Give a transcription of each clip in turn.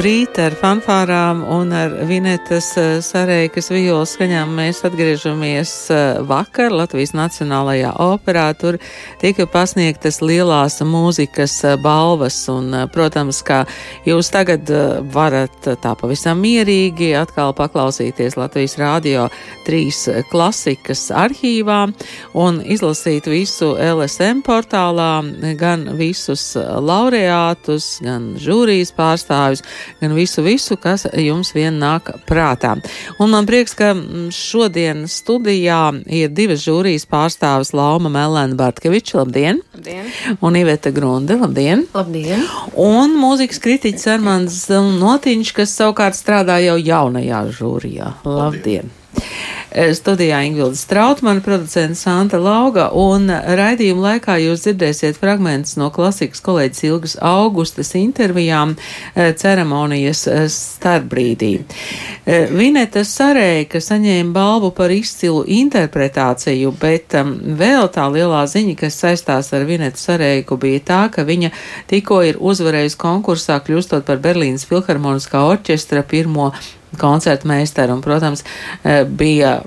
Labrīt, ar fanfārām un ar Vinetas eh, Sarēkas violas skaņām mēs atgriežamies eh, vakar Latvijas Nacionālajā operā. Tur tika pasniegtas lielās mūzikas eh, balvas un, protams, kā jūs tagad varat tā pavisam mierīgi atkal paklausīties Latvijas rādio trīs klasikas arhīvā un izlasīt visu LSM portālā, gan visus laureātus, gan žūrijas pārstāvjus, gan visu, visu, kas jums vien nāk prātā. Un man prieks, ka šodien studijā ir divas žūrijas pārstāvis Lauma Melēna Bartkeviča, labdien! Labdien! Un Iveta Grunde, labdien! Labdien! Un mūzikas kritiķis Armands Notiņš, kas savukārt strādā jau jaunajā žūrijā. Labdien! labdien. Eh, studijā Ingvilda Strautmana, producents Santa Lauga, un raidījuma laikā jūs dzirdēsiet fragmentus no klasikas kolēģis Ilgas Augustas intervijām eh, ceremonijas eh, starpbrīdī. Vineta Sarēka saņēma balvu par izcilu interpretāciju, bet um, vēl tā lielā ziņa, kas saistās ar Vinetu Sarēku, bija tā, ka viņa tikko ir uzvarējusi konkursā, kļūstot par Berlīnas Filharmoniskā orķestra pirmo koncertu meistaru. Un, protams, eh, bija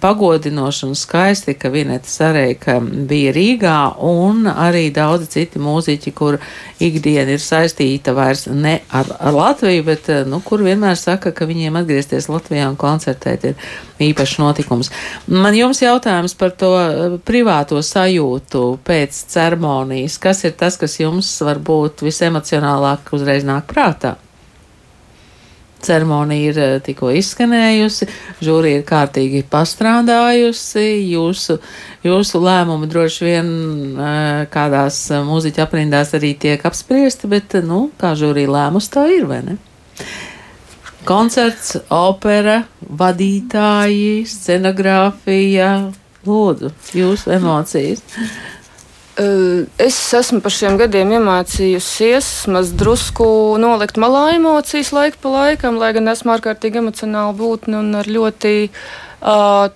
pagodinoši un skaisti, ka Vineta Sareika bija Rīgā un arī daudzi citi mūziķi, kur ikdiena ir saistīta vairs ne ar, ar Latviju, bet eh, nu, kur vienmēr saka, ka viņiem atgriezties Latvijā un koncertēt ir īpašs notikums. Man jums jautājums par to eh, privāto sajūtu pēc ceremonijas. Kas ir tas, kas jums varbūt visemocionālāk uzreiz nāk prātā? Ceremonija ir eh, tikko izskanējusi, žūrija ir kārtīgi pastrādājusi, jūsu, jūsu lēmumi droši vien eh, kādās eh, mūziķa aprindās arī tiek apspriesti, bet, nu, kā žūrija lēmus, tā ir, vai ne? Koncerts, opera, vadītāji, scenogrāfija, lūdzu, jūsu emocijas. Es esmu par šiem gadiem iemācījusies drusku nolikt malā emocijas laiku pa laikam, lai gan esmu ārkārtīgi emocionāli būtne un ar ļoti,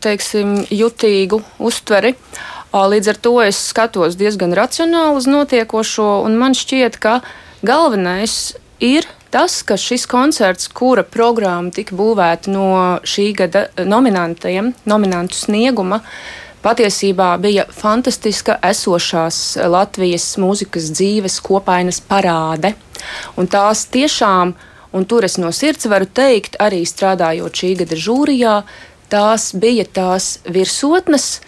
teiksim, jutīgu uztveri. Līdz ar to es skatos diezgan racionāli uz notiekošo, un man šķiet, ka galvenais ir tas, ka šis koncerts, kura programma tika būvēta no šī gada nominantiem, nominantu snieguma, uh, patiesībā bija fantastiska esošās Latvijas mūzikas dzīves kopainas parāde. Un tās tiešām Un tur es no sirds varu teikt, arī strādājot šī gada žūrijā, tās bija tās virsotnes,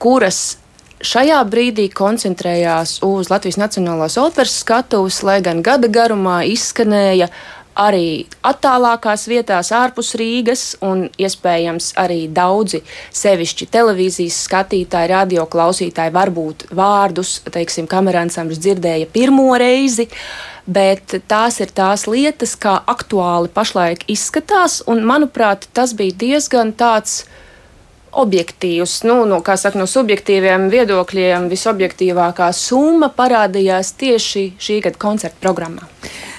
kuras šajā brīdī koncentrējās uz Latvijas Nacionālās operas skatuves, lai gan gada garumā izskanēja arī attālākās vietās, ārpus Rīgas, un iespējams arī daudzi sevišķi televīzijas skatītāji, radio klausītāji, varbūt vārdus, teiksim, kameransams dzirdēja pirmo reizi. Bet tās ir tās lietas, kā aktuāli pašlaik izskatās, un manuprāt, tas bija diezgan tāds objektīvs, nu, no, saka, no subjektīviem viedokļiem, visobjektīvākā summa parādījās tieši šī gada koncerta programmā.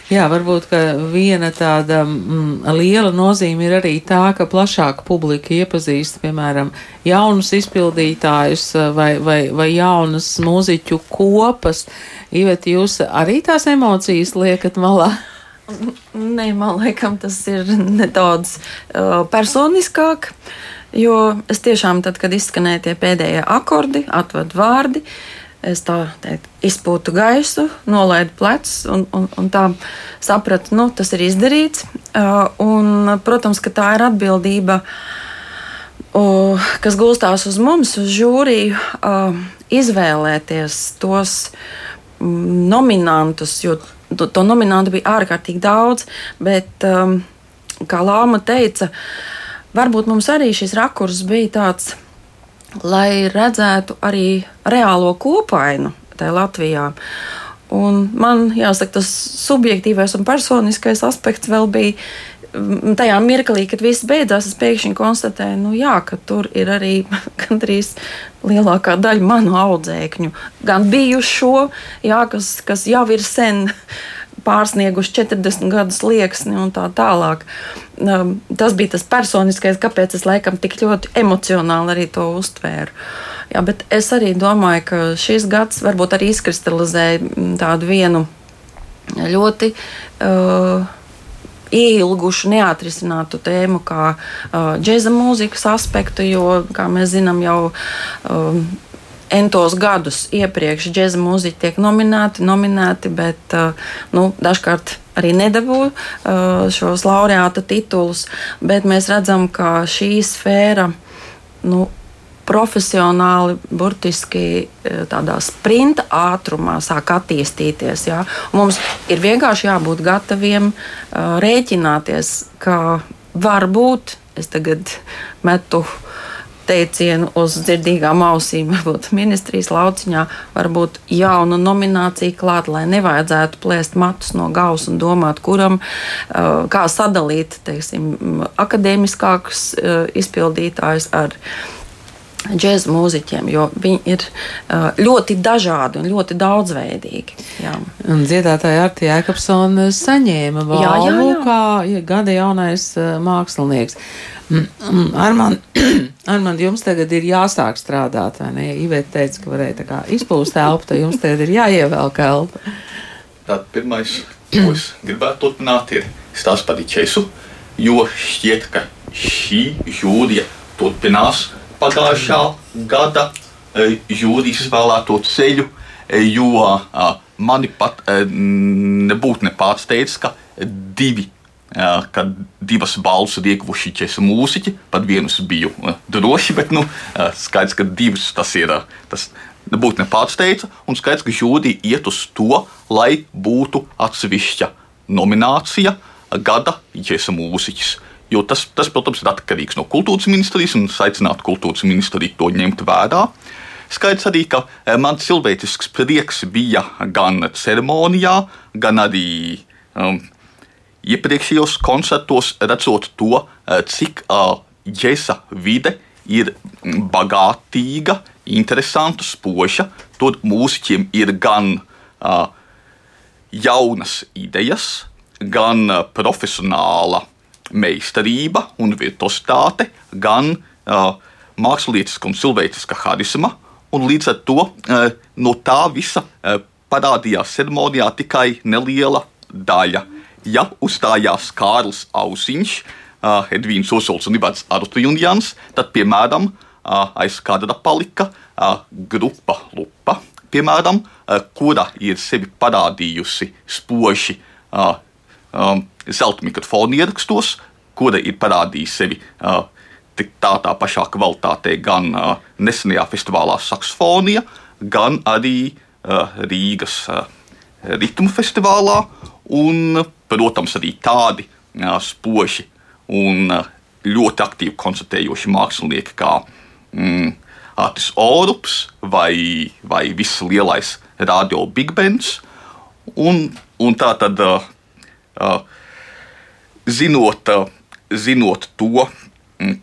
Jā, varbūt viena tāda mm, liela nozīme ir arī tā, ka plašāka publika iepazīst, piemēram, jaunus izpildītājus eh, vai, vai, vai jaunas mūziķu kopas. Ivet, jūs arī tās emocijas liekat malā? Nē, man liekas, tas ir nedaudz uh, personiskāk. Jo es tiešām, tad, kad izskanēja tie pēdējie akordi, atvadu vārdi, uh, Es tā teikt, izpūtu gaisu, nolaidu plecus un, un, un tā sapratu, nu, tas ir izdarīts. Un, protams, ka tā ir atbildība, kas gulstās uz mums, uz žūriju, izvēlēties tos nominantus, jo to, to nominantu bija ārkārtīgi daudz. Bet, kā Lāma teica, varbūt mums arī šis rakurs bija tāds lai redzētu arī reālo kopainu tajā Latvijā. Un man jāsaka, tas subjektīvais un personiskais aspekts vēl bija mm, tajā mirklī, kad viss beidzās. Es pēkšņi konstatēju, nu jā, ka tur ir arī gandrīz lielākā daļa manu audzēkņu, gan bijušo, jā, kas, kas jau ir sen pārsnieguši 40 gadu slieksni un tā tālāk. Um, tas bija tas personiskais, kāpēc es laikam tik ļoti emocionāli arī to uztvēru. Jā, bet es arī domāju, ka šis gads varbūt arī izkristalizēja mm, tādu vienu ļoti. Uh, Ielgušu, neatrisinātu tēmu, kā uh, džēza mūzikas aspektu, jo, kā mēs zinām, jau um, entos gadus iepriekš džēza mūziķi tiek nominēti, nominēti bet uh, nu, dažkārt arī nedabū uh, šos laureāta titulus. Bet mēs redzam, ka šī sfēra. Nu, profesionāli, burtiski uh, tādā sprinta ātrumā sāk attīstīties. Un mums ir vienkārši jābūt gataviem uh, rēķināties, ka varbūt es tagad metu uh, teicienu uz dzirdīgām ausīm, varbūt ministrijas lauciņā, varbūt jauna nominācija klāt, lai nevajadzētu plēst matus no gausa un domāt, kuram, kā sadalīt, teiksim, akadēmiskākus izpildītājus ar džēza mūziķiem, jo viņi ir ļoti dažādi un ļoti daudzveidīgi. Jā. Un dziedātāja Arti Jēkabsona saņēma balvu kā gada jaunais mākslinieks. Mm, mm, Armand, Armand, jums tagad ir jāsāk strādāt, vai ne? Iveta teica, ka varēja tā kā izpūst elpu, tad jums tagad ir jāievelk elpa. Tad pirmais, ko es gribētu turpināt, ir stāsts par Ičesu, jo šķiet, ka šī jūrija turpinās pagājušā gada e, jūrijas izvēlēto ceļu, e, jo mani pat e, nebūtu nepārsteidz, ka divi kad divas balvas ir ieguvuši ķēsu mūziķi. Pat vienus biju droši, bet nu, skaidrs, ka divas tas ir. Tas nebūtu nepārsteidza, un skaidrs, ka jūrija iet uz to, lai būtu atsevišķa nominācija gada ķēsu mūziķis. Jo tas, tas, protams, ir atkarīgs no kultūras ministrijas, un es aicinātu kultūras ministriju to ņemt vērā. Skaidrs arī, ka man cilvēcisks prieks bija gan ceremonijā, gan arī um, iepriekšējos koncertos redzot to, eh, cik uh, jēza vide ir bagātīga, interesanta, spoža. Tur mūziķiem ir gan uh, jaunas idejas, gan profesionāla meistarība un virtuositāte, gan mākslinieca un cilvēciska harisma. Un līdz ar to no tā visa parādījās ceremonijā tikai neliela daļa. Mm ja uzstājās Kārlis Ausiņš, Edvīns Ozols un Ivars Artuļjans, tad, piemēram, aiz kadra palika grupa Lupa, piemēram, kura ir sevi parādījusi spoži zelta mikrofona ierakstos, kura ir parādījusi sevi tā, tā pašā kvalitātē gan nesenajā festivālā Saksfonija, gan arī Rīgas ritmu festivālā, un, protams, arī tādi spoži un ļoti aktīvi koncertējoši mākslinieki kā mm, Atis Orups vai, vai viss lielais radio Big Bands. Un, un tā tad, zinot, zinot to,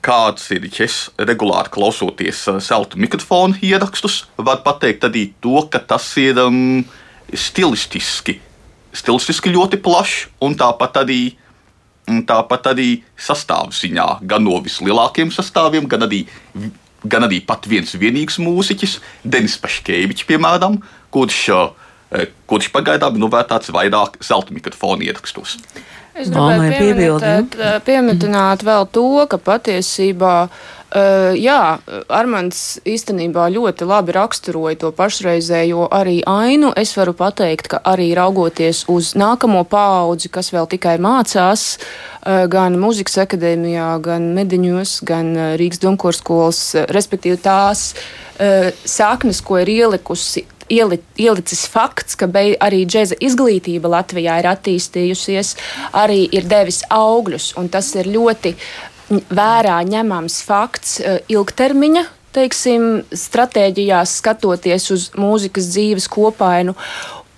kāds ir, ja es regulāri klausoties zelta mikrofona ierakstus, var pateikt arī to, ka tas ir um, stilistiski, stilistiski ļoti plašs un tāpat arī. Tāpat arī sastāvziņā, gan no vislielākajiem sastāviem, gan arī, gan arī pat viens vienīgs mūziķis, Denis Paškēvičs, piemēram, kurš, kurš pagaidām ir novērtēts vairāk zelta mikrofona ierakstos. Es gribētu pieminēt, pieminēt vēl to, ka patiesībā Uh, jā, Armāns īstenībā ļoti labi raksturoja to pašreizējo arī ainu. Es varu pateikt, ka arī raugoties uz nākamo paudzi, kas vēl tikai mācās, uh, gan muzikas akadēmijā, gan mediņos, gan uh, Rīgas domkorskolas, respektīvi tās saknes, ko ir ielikusi ieli, ielicis fakts, ka arī džēza izglītība Latvijā ir attīstījusies, arī ir devis augļus, tas ir ļoti vērā ņemams fakts e, ilgtermiņa. Teiksim, stratēģijās skatoties uz mūzikas dzīves kopainu.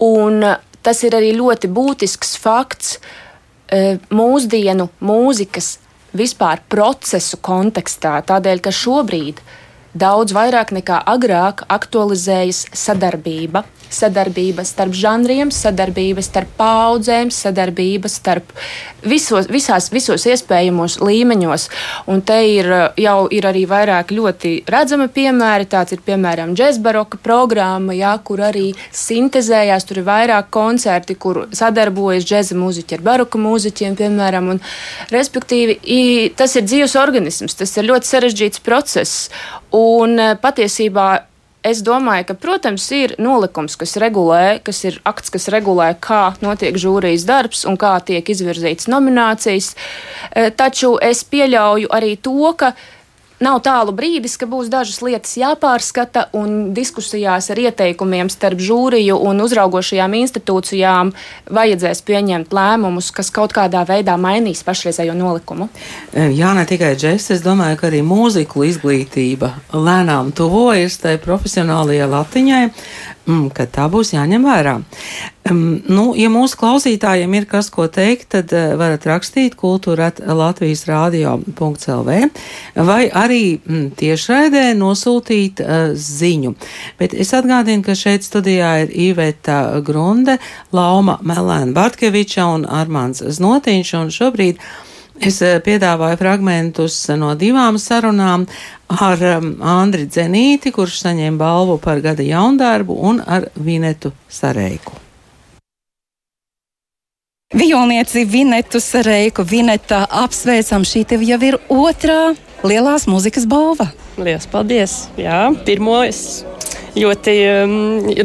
Un e, tas ir arī ļoti būtisks fakts e, mūsdienu mūzikas vispār procesu kontekstā. Tādēļ, ka šobrīd daudz vairāk nekā agrāk aktualizējas sadarbība sadarbība starp žanriem, sadarbība starp paudzēm, sadarbība starp visos, visās, visos iespējamos līmeņos. Un te ir jau ir arī vairāk ļoti redzami piemēri. Tāds ir piemēram džēzbaroka programma, jā, kur arī sintēzējās. Tur ir vairāk koncerti, kur sadarbojas džēza mūziķi ar baroka mūziķiem, piemēram. Un, respektīvi, tas ir dzīves organisms, tas ir ļoti sarežģīts process. Un patiesībā Es domāju, ka, protams, ir nolikums, kas regulē, kas ir akts, kas regulē, kā notiek žūrijas darbs un kā tiek izvirzītas nominācijas. Eh, taču es pieļauju arī to, ka Nav tālu brīdis, ka būs dažas lietas jāpārskata, un diskusijās ar ieteikumiem starp žūriju un uzraugošajām institūcijām vajadzēs pieņemt lēmumus, kas kaut kādā veidā mainīs pašreizējo nolikumu. Jā, ne tikai džeks, es domāju, ka arī mūziklu izglītība lēnām tuvojas tai profesionālajai latiņai mm, ka tā būs jāņem vērā. Um, nu, ja mūsu klausītājiem ir kas ko teikt, tad uh, varat rakstīt kultūra Latvijas radio.lv vai arī mm, tiešraidē nosūtīt uh, ziņu. Bet es atgādinu, ka šeit studijā ir Iveta Grunde, Lauma Melēna Bartkeviča un Armāns Znotiņš, un šobrīd Es eh, piedāvāju fragmentus no divām sarunām ar Andri Dzenīti, kurš saņēma balvu par gada jaundarbu, un ar Vinetu Sareiku. Vijolnieci Vinetu Sareiku, Vineta apsveicam, šī tev jau ir otrā lielās muzikas balva. Lielas paldies! Jā, pirmo es ļoti um,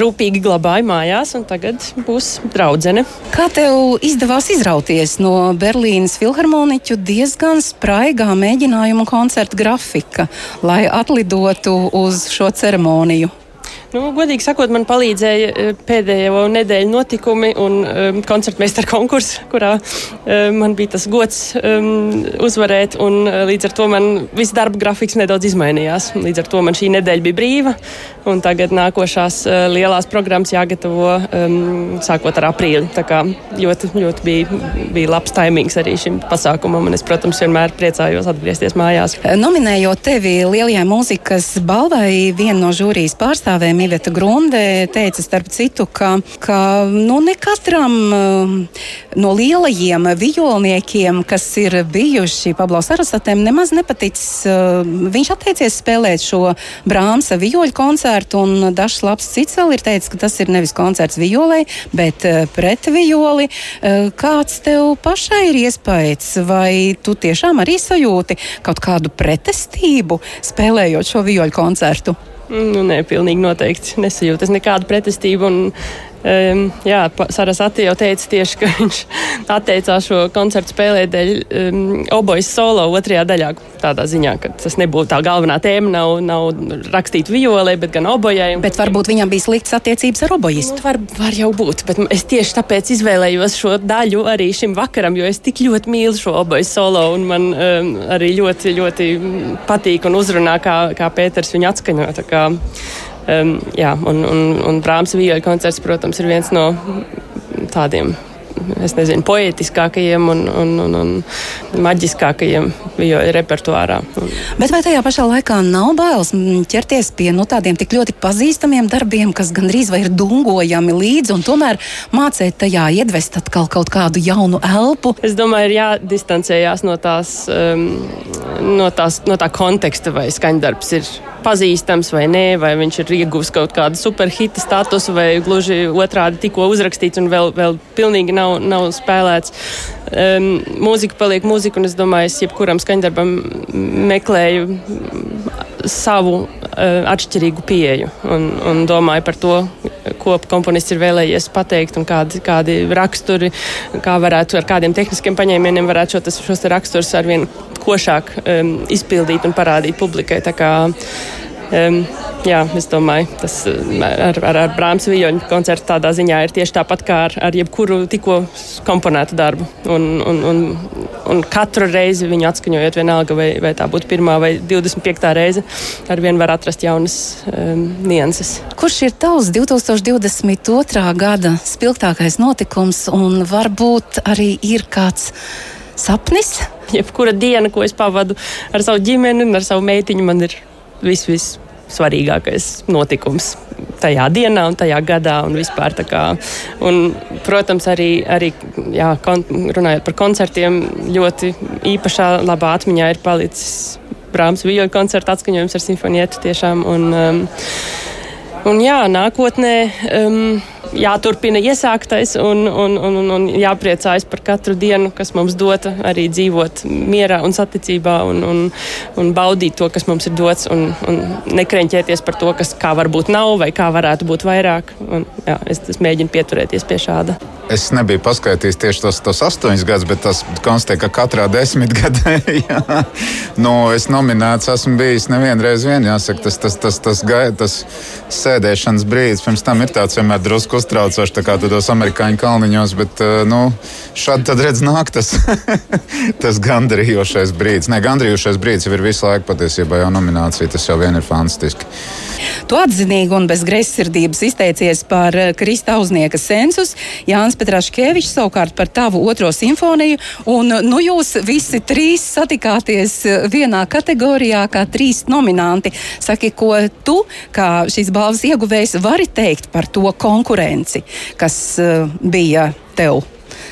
rūpīgi glabāju mājās, un tagad būs draudzene. Kā tev izdevās izrauties no Berlīnas filharmoniķu diezgan spraigā mēģinājuma koncerta grafika, lai atlidotu uz šo ceremoniju? Nu, godīgi sakot, man palīdzēja eh, pēdējo nedēļu notikumi un um, koncertmeistara konkurss, kurā um, man bija tas gods um, uzvarēt. Un, uh, līdz ar to man viss darba grafiks nedaudz izmainījās. Līdz ar to man šī nedēļa bija brīva. Tagad nākošās uh, lielās programmas jāgatavo um, sākot ar aprīli. Tā kā ļoti, ļoti bija, bija labs taimings arī šim pasākumam. Un es, protams, vienmēr priecājos atgriezties mājās. Nominējot tevi lielajai mūzikas balvai, viena no žūrijas pārstāvēm Iveta Grunde teica, starp citu, ka, ka nu, ne katram uh, no lielajiem vijolniekiem, kas ir bijuši Pablo Sarasatēm, nemaz nepaticis. Uh, viņš atteicies spēlēt šo Brāmsa vijoļu koncertu, un dažs labs vēl ir teicis, ka tas ir nevis koncerts vijolei, bet uh, pret vijoli. Kāds tev pašai ir iespējas, vai tu tiešām arī sajūti kaut kādu pretestību spēlējot šo vijoļu koncertu? Nu, nē, pilnīgi noteikti nesajūtu. Es nekādu pretestību. Un Um, jā, Saras Ati jau teica tieši, ka viņš atteicās šo koncertu spēlēt dēļ um, obojas solo otrajā daļā. Tādā ziņā, ka tas nebūtu tā galvenā tēma, nav, nav rakstīt violē, bet gan obojai. Bet varbūt viņam bija sliktas attiecības ar obojistu. Nu, var, var jau būt, bet es tieši tāpēc izvēlējos šo daļu arī šim vakaram, jo es tik ļoti mīlu šo obojas solo un man um, arī ļoti, ļoti patīk un uzrunā, kā, kā Pēters viņu atskaņo. Um, jā, un, un, un Brāmas vīļu koncerts, protams, ir viens no tādiem nezinu, poetiskākajiem un, un, un, un maģiskākajiem repertuārā. Bet vai tajā pašā laikā nav bailes ķerties pie nu, tādiem tik ļoti pazīstamiem darbiem, kas gandrīz vai ir dungojami līdzi, un tomēr mācīt tajā iedvest atkal kaut kādu jaunu elpu? Es domāju, ir jādistancējās no, tās, um, no, tās, no tā konteksta, vai skaņdarbs ir pazīstams vai nē, vai viņš ir ieguvis kaut kādu superhita statusu, vai gluži otrādi tikko uzrakstīts un vēl, vēl pilnīgi nav, nav spēlēts. Um, mūzika paliek mūzika, un es domāju, es jebkuram skaņdarbam meklēju savu uh, atšķirīgu pieeju un, un domāju par to, ko komponists ir vēlējies pateikt un kādi, kādi raksturi, kā varētu ar kādiem tehniskiem paņēmieniem varētu šo, šos raksturus arvien košāk um, izpildīt un parādīt publikai. Um, jā, es domāju, tas ar, ar, ar Brāmas viļņu koncertu tādā ziņā ir tieši tāpat kā ar, ar jebkuru tikko komponētu darbu. Un, un, un, un katru reizi viņu atskaņojot, vienalga vai, vai tā būtu pirmā vai 25. reize, ar vienu var atrast jaunas um, nianses. Kurš ir tavs 2022. gada spilgtākais notikums un varbūt arī ir kāds sapnis? Jebkura diena, ko es pavadu ar savu ģimeni un ar savu meitiņu, man ir viss, viss svarīgākais notikums tajā dienā un tajā gadā un vispār. Un, protams, arī, arī jā, kon, runājot par koncertiem, ļoti īpašā labā atmiņā ir palicis Brāmas vīļu koncerta atskaņojums ar simfonietu tiešām. Un, um, un jā, nākotnē. Um, jāturpina iesāktais un, un, un, un, jāpriecājas par katru dienu, kas mums dota, arī dzīvot mierā un saticībā un, un, un baudīt to, kas mums ir dots, un, un nekreņķēties par to, kas kā varbūt nav vai kā varētu būt vairāk. Un, jā, es, es mēģinu pieturēties pie šāda. Es nebiju paskaidrojis tieši tos, tos astoņus gadus, bet tas konstatē, ka katrā desmitgadē nu, es nominēts esmu bijis nevienreiz. Vien, jāsaka, tas, tas, tas, tas, tas, tas sēdēšanas brīdis pirms tam ir tāds vienmēr drusku uztraucošs, kā tādos amerikāņu kalniņos, bet eh, nu, šādi tad redz nāk tas, tas gandarījošais brīdis. Nē, gandarījošais brīdis jau ir visu laiku patiesībā jau nominācija, tas jau vien ir fantastiski. Tu atzinīgi un bez greizsirdības izteicies par eh, Krista Uznieka sensus. Jānis Petraškevičs savukārt par tavu otro simfoniju. Un, nu, jūs visi trīs satikāties vienā kategorijā kā trīs nominanti. Saki, ko tu, kā šīs balvas ieguvējs, vari teikt par to konkurenci, kas uh, bija tev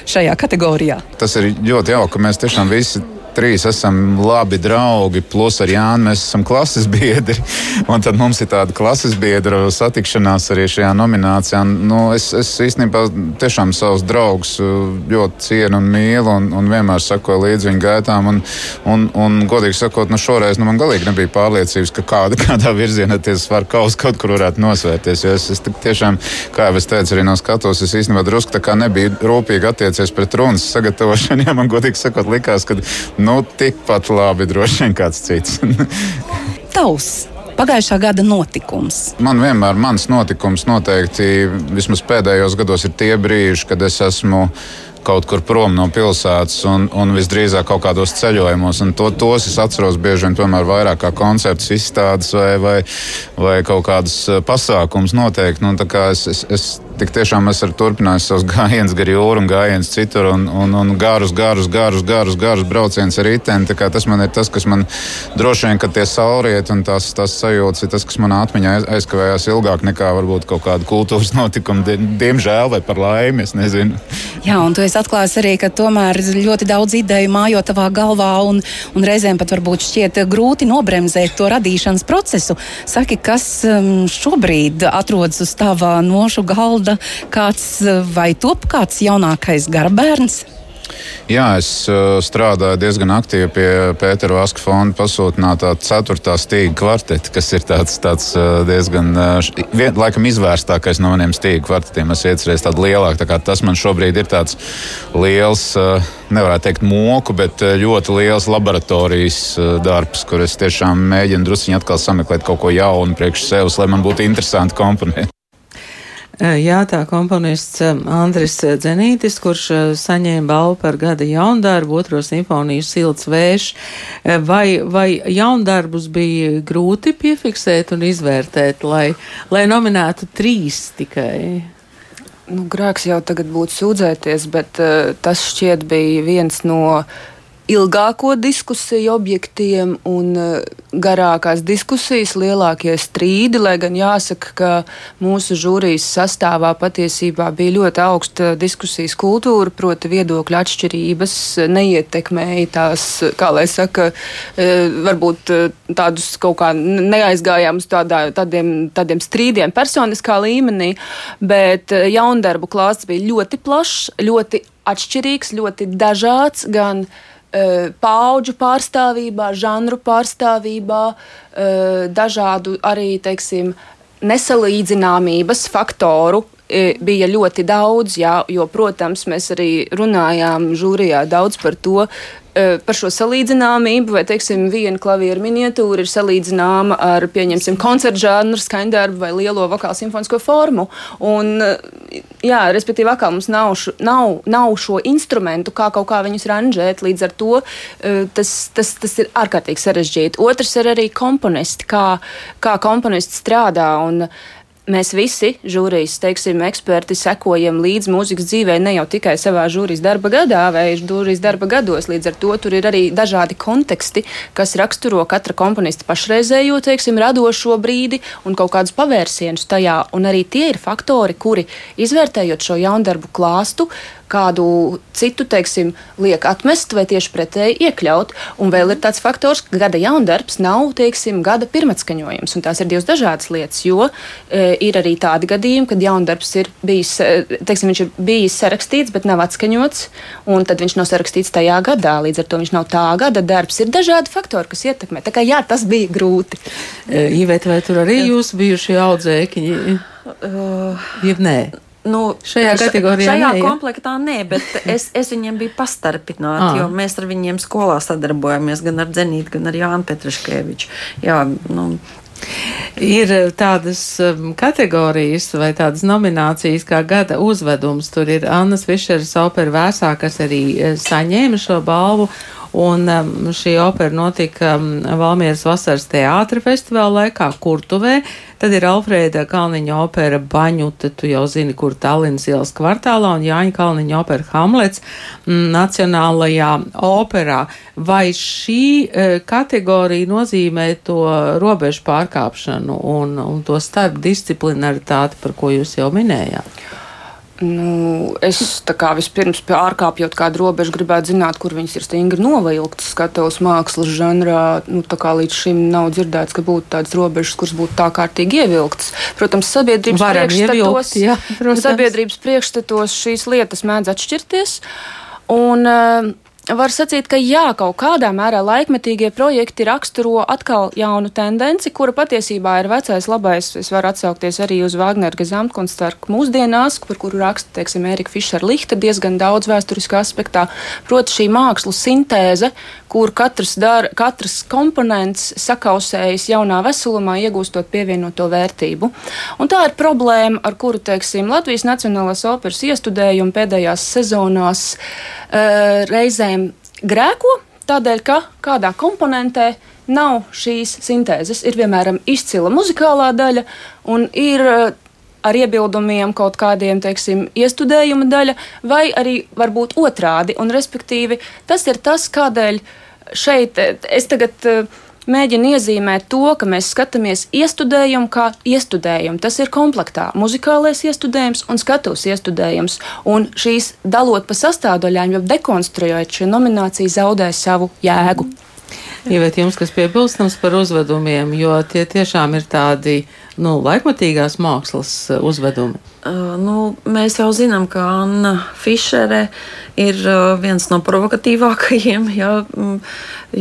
šajā kategorijā? Tas ir ļoti jauki, ka mēs tiešām visi trīs esam labi draugi, plus ar Jānu mēs esam klases biedri. Un tad mums ir tāda klases biedra satikšanās arī šajā nominācijā. Nu, es, es īstenībā tiešām savus draugus uh, ļoti cienu un mīlu un, un vienmēr sakoju līdzi viņu gaitām. Un, un, un godīgi sakot, nu šoreiz nu, man galīgi nebija pārliecības, ka kāda, kādā virzienā tas var kaut, kaut kur varētu nosvērties. Jo es, es tiešām, kā jau es teicu, arī no skatos, es īstenībā drusku nebiju rūpīgi attiecies pret runas sagatavošanu. Ja man godīgi sakot, likās, ka Nu, tikpat labi droši vien kāds cits. Tavs pagājušā gada notikums? Man vienmēr mans notikums noteikti vismaz pēdējos gados ir tie brīži, kad es esmu kaut kur prom no pilsētas un, un visdrīzāk kaut kādos ceļojumos. To, tos es atceros bieži vien tomēr vairāk kā koncerts, izstādes vai, vai, vai kaut kādas pasākums noteikti. Nu, es, es, es tik tiešām es esmu turpinājis savus gājienus gar jūru un gājienus citur un, un, un garus, garus, garus, garus, garus braucienus ar riteni. Tas man ir tas, kas man droši vien, kad tie saulriet un tās, tās sajūtas ir tas, kas manā atmiņā aizkavējās ilgāk nekā varbūt kaut kāda kultūras notikuma. Diemžēl vai par laimi. Jā, un tu esi atklājis arī, ka tomēr ļoti daudz ideju mājo tavā galvā un, un reizēm pat varbūt šķiet grūti nobremzēt to radīšanas procesu. Saki, kas um, šobrīd atrodas uz tava nošu galda? Kāds vai top kāds jaunākais garabērns? Jā, es uh, strādāju diezgan aktīvi pie Pētera Vaska fonda pasūtinātā ceturtā stīga kvarteta, kas ir tāds, tāds uh, diezgan, uh, vien, laikam, izvērstākais no maniem stīga kvartetiem. Es iecerēju tādu lielāku, tā kā tas man šobrīd ir tāds liels, nevarētu teikt moku, bet ļoti liels laboratorijas darbs, kur es tiešām mēģinu druskuļi atkal sameklēt kaut ko jaunu priekš sevis, lai man būtu interesanti komponēt. Jā, tā komponists Andris Dzenītis, kurš saņēma balvu par gada jaundarbu, otro simfoniju silts vējš. Vai, vai jaundarbus bija grūti piefiksēt un izvērtēt, lai, lai nominētu trīs tikai? Nu, grēks jau tagad būtu sūdzēties, bet uh, tas šķiet bija viens no ilgāko diskusiju objektiem un eh, garākās diskusijas, lielākie strīdi, lai gan jāsaka, ka mūsu žūrijas sastāvā patiesībā bija ļoti augsta diskusijas kultūra, proti viedokļu atšķirības neietekmēja tās, kā lai saka, eh, varbūt eh, tādus kaut kā neaizgājām uz tādā, tādiem, tādiem strīdiem personiskā līmenī, bet jaundarbu klāsts bija ļoti plašs, ļoti atšķirīgs, ļoti dažāds gan uh, paudžu pārstāvībā, žanru pārstāvībā, eh, dažādu arī, teiksim, nesalīdzināmības faktoru eh, bija ļoti daudz, jā, jo, protams, mēs arī runājām žūrijā daudz par to, par šo salīdzināmību, vai, teiksim, viena klavieru miniatūra ir salīdzināma ar, pieņemsim, koncertu žanru, skaņdarbu vai lielo vokālu simfonisko formu. Un, jā, respektīvi, atkal mums nav, š, nav, nav šo instrumentu, kā kaut kā viņus ranžēt, līdz ar to tas, tas, tas ir ārkārtīgi sarežģīti. Otrs ir arī komponisti, kā, kā komponisti strādā. Un, Mēs visi, žūrijas, teiksim, eksperti, sekojam līdzi mūzikas dzīvē ne jau tikai savā žūrijas darba gadā vai žūrijas darba gados. Līdz ar to tur ir arī dažādi konteksti, kas raksturo katra komponista pašreizējo, teiksim, radošo brīdi un kaut kādus pavērsienus tajā. Un arī tie ir faktori, kuri, izvērtējot šo jaundarbu klāstu, kādu citu, teiksim, liek atmest vai tieši pretēji iekļaut. Un vēl ir tāds faktors, ka gada jaundarbs nav, teiksim, gada pirmatskaņojums. Un tās ir divas dažādas lietas, jo e, ir arī tādi gadījumi, kad jaundarbs ir bijis, e, teiksim, viņš ir bijis sarakstīts, bet nav atskaņots, un tad viņš nav sarakstīts tajā gadā. Līdz ar to viņš nav tā gada darbs. Ir dažādi faktori, kas ietekmē. Tā kā jā, tas bija grūti. E, Ivēt, vai tur arī jūs bijušie audzēkņi? Uh, Jeb nē. Nu, šajā kategorijā šajā ja? komplektā nē, bet es, es viņiem biju pastarpināta, Ah. jo mēs ar viņiem skolā sadarbojamies gan ar Zenītu, gan ar Jānu Petruškeviču. Jā, nu, Ir tādas um, kategorijas vai tādas nominācijas kā gada uzvedums. Tur ir Annas Fišeras opera Vēsā, kas arī eh, saņēma šo balvu. Un um, šī opera notika um, Valmieras vasaras teātra festivāla laikā Kurtuvē. Tad ir Alfrēda Kalniņa opera Baņuta, tu jau zini, kur Tallinas ielas kvartālā, un Jāņa Kalniņa opera Hamlets mm, Nacionālajā operā. Vai šī uh, kategorija nozīmē to robežu pārkāpšanu un, un to starpdisciplinaritāti, par ko jūs jau minējāt? Nu, es kā vispirms pārkāpjot kādu robežu, gribētu zināt, kur viņas ir stingri novilktas skatuves mākslas žanrā. Nu, līdz šim nav dzirdēts, ka būtu tādas robežas, kuras būtu tā kārtīgi ievilktas. Protams, sabiedrības Varam priekšstatos, ievilkt, jā, protams. sabiedrības priekšstatos šīs lietas mēdz atšķirties. Un, uh, Var sacīt, ka jā, kaut kādā mērā laikmetīgie projekti raksturo atkal jaunu tendenci, kura patiesībā ir vecais labais. Es varu atsaukties arī uz Wagner Gezamtkunstarku mūsdienās, par kuru raksta, teiksim, Erika Fišera Lihta diezgan daudz vēsturiskā aspektā. Proti šī mākslu sintēze, kur katrs, dar, katrs komponents sakausējas jaunā veselumā, iegūstot pievienoto vērtību. Un tā ir problēma, ar kuru, teiksim, Latvijas Nacionālās operas iestudējumi pēdējās sezonās uh, reizēm grēko, tādēļ, ka kādā komponentē nav šīs sintēzes. Ir piemēram izcila muzikālā daļa un ir uh, ar iebildumiem kaut kādiem, teiksim, iestudējuma daļa, vai arī varbūt otrādi. Un, respektīvi, tas ir tas, kādēļ šeit eh, es tagad uh, mēģinu iezīmēt to, ka mēs skatāmies iestudējumu kā iestudējumu. Tas ir komplektā muzikālais iestudējums un skatuves iestudējums. Un šīs dalot pa sastāvdaļām, jau dekonstruējot, šī nominācija zaudē savu jēgu. Ieviet jums, kas piebilstams par uzvedumiem, jo tie tiešām ir tādi, nu, laikmatīgās mākslas uh, uzvedumi. Uh, nu, mēs jau zinām, ka Anna Fišere ir uh, viens no provokatīvākajiem mm,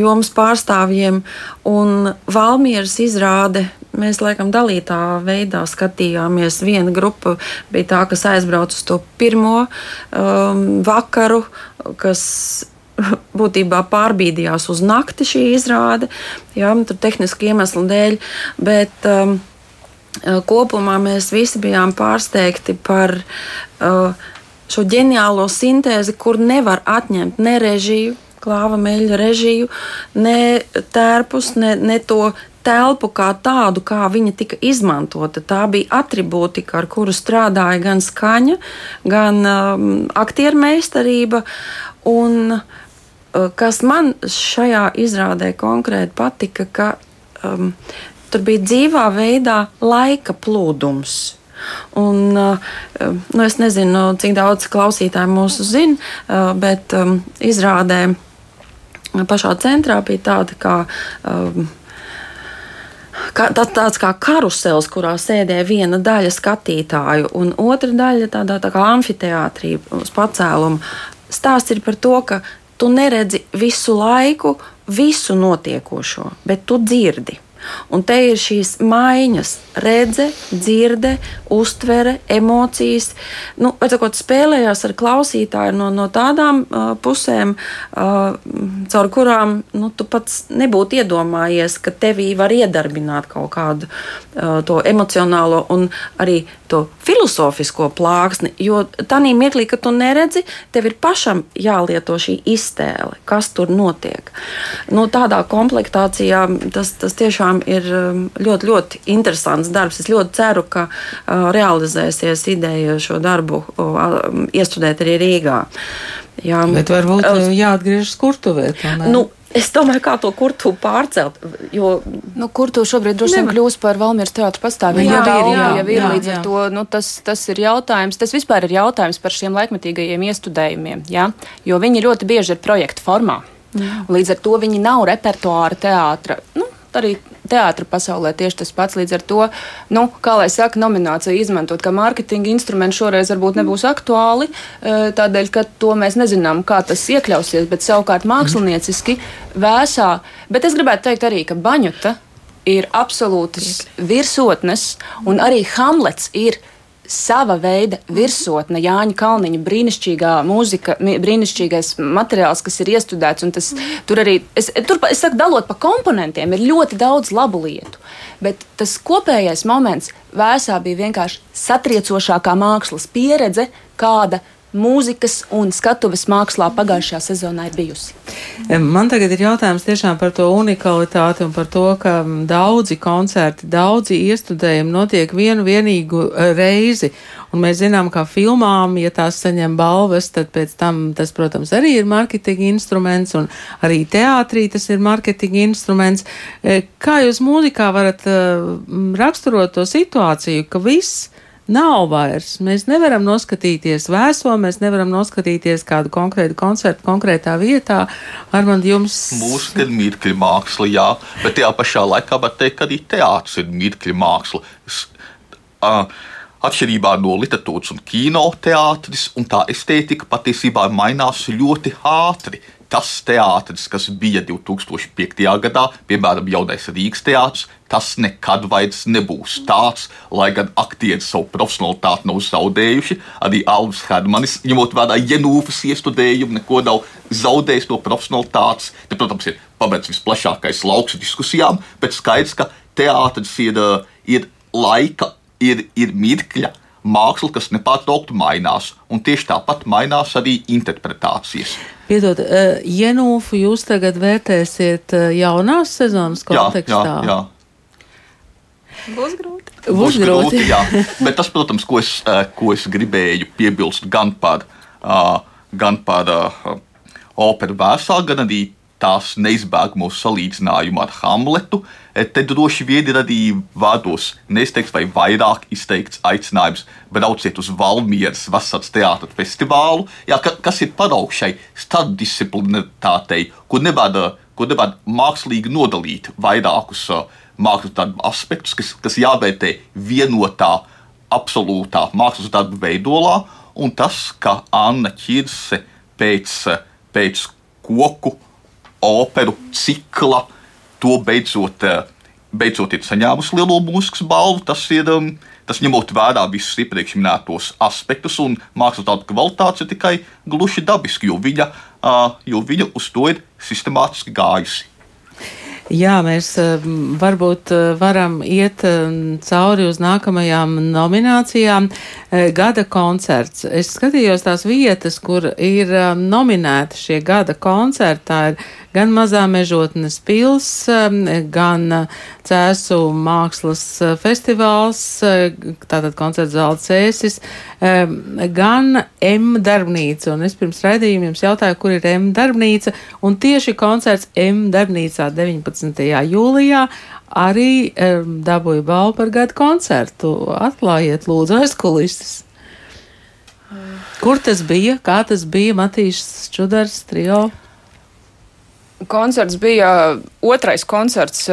jomas pārstāvjiem, un Valmieras izrāde mēs laikam dalītā veidā skatījāmies. Viena grupa bija tā, kas aizbrauca uz to pirmo um, vakaru, kas būtībā pārbīdījās uz nakti šī izrāde, jā, tur tehniski iemeslu dēļ. Bet, um, Kopumā mēs visi bijām pārsteigti par uh, šo ģeniālo sintēzi, kur nevar atņemt ne režiju, klāva meļa režiju, ne tērpus, ne, ne to telpu kā tādu, kā viņa tika izmantota. Tā bija attribūtika, ar kuru strādāja gan skaņa, gan um, aktieru meistarība. Un, uh, Eh, kas man šajā izrādē konkrēti patika, ka um, tur bija dzīvā veidā laika plūdums. Un, uh, nu, es nezinu, cik daudz klausītāju mūsu zina, uh, bet um, izrādē pašā centrā bija tāda kā. Um, Kā, tā, tāds kā karusels, kurā sēdēja viena daļa skatītāju, un otra daļa tādā tā kā amfiteātrī uz pacēlumu. Stāsts ir par to, ka tu neredzi visu laiku visu notiekošo, bet tu dzirdi. Un te ir šīs maiņas, redze, dzirde, uztvere, emocijas. Nu, sakot, spēlējās ar klausītāju no, no tādām uh, pusēm, uh, caur kurām nu, tu pats nebūtu iedomājies, ka tevī var iedarbināt kaut kādu uh, to emocionālo un arī to filozofisko plāksni. Jo tajā mirklī, kad tu neredzi, tev ir pašam jālieto šī iztēle, kas tur notiek. Nu, tādā komplektācijā tas, tas tiešām tiešām ir um, ļoti, ļoti interesants darbs. Es ļoti ceru, ka uh, realizēsies ideja šo darbu uh, iestudēt arī Rīgā. Jā, bet varbūt uh, jāatgriežas kurtuvē. Nu, Es domāju, kā to kurtu pārcelt. Jo, nu, kurtu šobrīd droši vien kļūst par Valmieras teātru pastāvību. Jā, jā, jā, jā, ir, jā, līdz jā. ar to nu, tas, tas ir jautājums. Tas vispār ir jautājums par šiem laikmetīgajiem iestudējumiem, jā? jo viņi ļoti bieži ir projektu formā. Jā. Līdz ar to viņi nav repertuāra teātra. Nu, arī teātra pasaulē tieši tas pats. Līdz ar to, nu, kā lai saka, nomināciju izmantot kā mārketinga instrumentu šoreiz varbūt nebūs aktuāli, eh, tādēļ, ka to mēs nezinām, kā tas iekļausies, bet savukārt mākslinieciski vēsā. Bet es gribētu teikt arī, ka Baņuta ir absolūtas virsotnes, un arī Hamlets ir sava veida virsotne, Jāņa Kalniņa brīnišķīgā mūzika, brīnišķīgais materiāls, kas ir iestudēts. Tas, tur arī, es, tur, es saku, dalot pa komponentiem, ir ļoti daudz labu lietu. Bet tas kopējais moments vēsā bija vienkārši satriecošākā mākslas pieredze, kāda mūzikas un skatuves mākslā pagājušajā sezonā ir bijusi. Man tagad ir jautājums tiešām par to unikalitāti un par to, ka daudzi koncerti, daudzi iestudējumi notiek vienu vienīgu e, reizi. Un mēs zinām, ka filmām, ja tās saņem balvas, tad pēc tam tas, protams, arī ir marketinga instruments, un arī teātrī tas ir marketinga instruments. E, kā jūs mūzikā varat e, raksturot to situāciju, ka viss nav vairs. Mēs nevaram noskatīties vēso, mēs nevaram noskatīties kādu konkrētu koncertu konkrētā vietā. Ar man jums. Mūzika ir mirkļa māksla, jā, bet tajā pašā laikā var teikt, ka arī teātris ir mirkļa māksla. Es, uh, Atšķirībā no literatūras un kinoteātris, un tā estētika patiesībā mainās ļoti ātri tas teātris, kas bija 2005. gadā, piemēram, jaunais Rīgas teātris, tas nekad vairs nebūs tāds, lai gan aktieri savu profesionālitāti nav zaudējuši. Arī Alvis Hermanis, ņemot vērā Janūfas iestudējumu, neko nav zaudējis no profesionālitātes. Te, protams, ir pavērts visplašākais lauks diskusijām, bet skaidrs, ka teātris ir, ir laika, ir, ir mirkļa māksla, kas nepārtraukti mainās, un tieši tāpat mainās arī interpretācijas. Piedod, uh, Jenūfu jūs tagad vērtēsiet uh, jaunās sezonas kontekstā? Jā, jā, jā. Būs grūti. Būs, Būs grūti. grūti jā. Bet tas, protams, ko es, uh, ko es gribēju piebilst gan par, gan par operu vēsā, gan arī tās neizbēgamo salīdzinājumu ar Hamletu, e, te droši vien ir arī vārdos neizteikts vai vairāk izteikts aicinājums brauciet uz Valmieras vasaras teātras festivālu, jā, ka, kas ir paraugs šai starpdisciplinātātei, kur nevada ko nevar mākslīgi nodalīt vairākus uh, mākslas darbu aspektus, kas, kas jāvērtē vienotā, absolūtā mākslas darbu veidolā, un tas, ka Anna Čirse pēc, pēc koku operu cikla to beidzot, uh, beidzot ir saņēmusi lielo mūzikas balvu, tas ir. Um, Tas ņemot vērā visus iepriekš minētos aspektus, un mākslas darbu kvalitāte ir tikai gluži dabiski, jo viņa, uh, jo viņa uz to ir sistemātiski gājusi. Jā, mēs varbūt varam iet cauri uz nākamajām nominācijām. Gada koncerts. Es skatījos tās vietas, kur ir nominēti šie gada koncerti. Tā ir gan Mazā mežotnes pils, gan Cēsu mākslas festivāls, tātad koncerts zāle Cēsis, gan M darbnīca. Un es pirms raidījuma jums jautāju, kur ir M darbnīca, un tieši koncerts M darbnīcā 19. jūlijā arī um, dabūja balvu par gadu koncertu. Atklājiet, lūdzu, aizkulistes. Kur tas bija? Kā tas bija? Matīs Čudars, trio. Koncerts bija otrais koncerts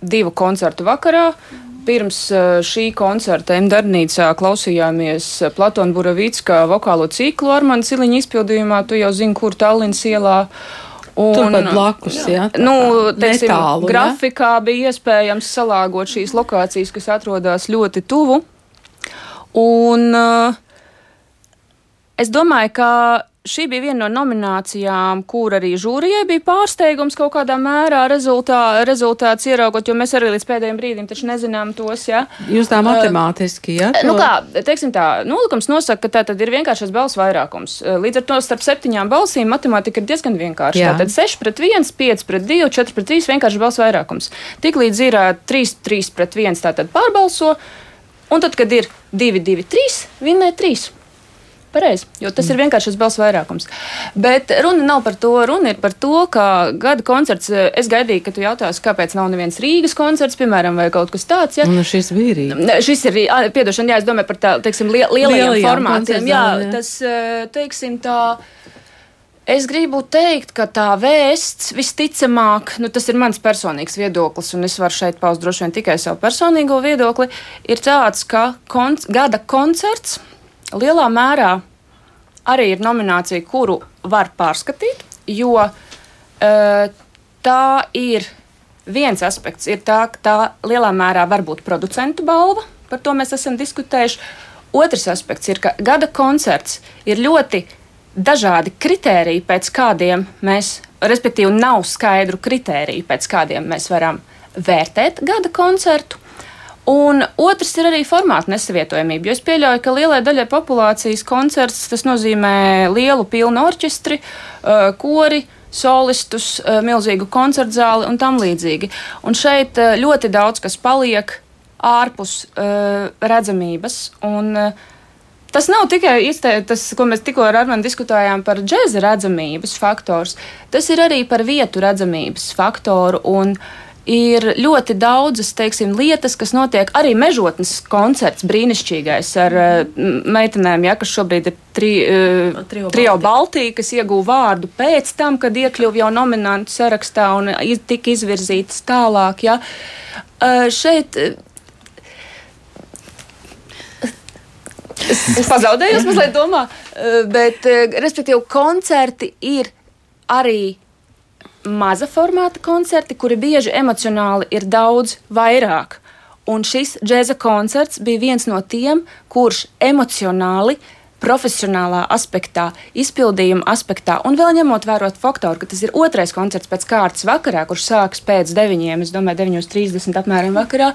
divu koncertu vakarā. Pirms šī koncerta Mdarbnīcā klausījāmies Platona Buravicka vokālo ciklu Armāna Ciliņa izpildījumā. Tu jau zini, kur Tallinas ielā. Un, Turpat blakus, jā. Tā, nu, teiksim, netālu, grafikā jā? bija iespējams salāgot šīs lokācijas, kas atrodas ļoti tuvu. Un uh, es domāju, ka šī bija viena no nominācijām, kur arī žūrijai bija pārsteigums kaut kādā mērā rezultā, rezultāts ieraugot, jo mēs arī līdz pēdējiem brīdim taču nezinām tos. Ja? Jūs tā matemātiski, ja? To... Nu kā, teiksim tā, nolikums nosaka, ka tā tad ir vienkāršais balss vairākums. Līdz ar to starp septiņām balsīm matemātika ir diezgan vienkārša. Jā. Tātad 6 pret 1, 5 pret 2, 4 pret 3 vienkārši balss vairākums. Tiklīdz ir 3, 3 pret 1, tātad pārbalso, un tad, kad ir 2, 2, 3, vinnē 3. Pareizi, jo tas ir vienkārši šis balss vairākums. Bet runa nav par to. Runa ir par to, ka gada koncerts. Es gaidīju, ka tu jautāsi, kāpēc nav neviens Rīgas koncerts, piemēram, vai kaut kas tāds. Ja? Nu, šis bija Rīgas. Šis ir, piedošana, jā, es domāju par tā, teiksim, liel, lielajiem, lielajiem formātiem. Jā, jā, tas, teiksim, tā. Es gribu teikt, ka tā vēsts visticamāk, nu, tas ir mans personīgs viedoklis, un es varu šeit paust droši vien tikai savu personīgo viedokli, ir tāds, ka konc gada koncerts lielā mērā arī ir nominācija, kuru var pārskatīt, jo uh, tā ir viens aspekts, ir tā, ka tā lielā mērā var būt producentu balva, par to mēs esam diskutējuši. Otrs aspekts ir, ka gada koncerts ir ļoti dažādi kritēriji, pēc kādiem mēs, respektīvi, nav skaidru kritēriju, pēc kādiem mēs varam vērtēt gada koncertu. Un otrs ir arī formāta nesavietojamība. Jo es pieļauju, ka lielai daļai populācijas koncerts tas nozīmē lielu pilnu orķestri, uh, kori, solistus, uh, milzīgu koncertu zāli un tam līdzīgi. Un šeit uh, ļoti daudz kas paliek ārpus redzamības. Un, Tas nav tikai iztē, tas, ko mēs tikko ar Armānu diskutējām par džēza redzamības faktors, tas ir arī par vietu redzamības faktoru. Un, uh, ir ļoti daudzas teiksim, lietas, kas notiek. Arī mežotnes koncerts brīnišķīgais ar uh, meitenēm, ja, kas šobrīd ir tri, uh, trio, trio Baltija, kas ieguva vārdu pēc tam, kad iekļuva jau nominantu sarakstā un tika izvirzītas tālāk. Ja. Uh, šeit, Es, es pazaudēju, mazliet domā, bet, respektīvi, koncerti ir arī maza formāta koncerti, kuri bieži emocionāli ir daudz vairāk. Un šis džēza koncerts bija viens no tiem, kurš emocionāli, profesionālā aspektā, izpildījuma aspektā, un vēl ņemot vērā faktoru, ka tas ir otrais koncerts pēc kārtas vakarā, kurš sākas pēc 9, es domāju, 9.30 apmēram vakarā,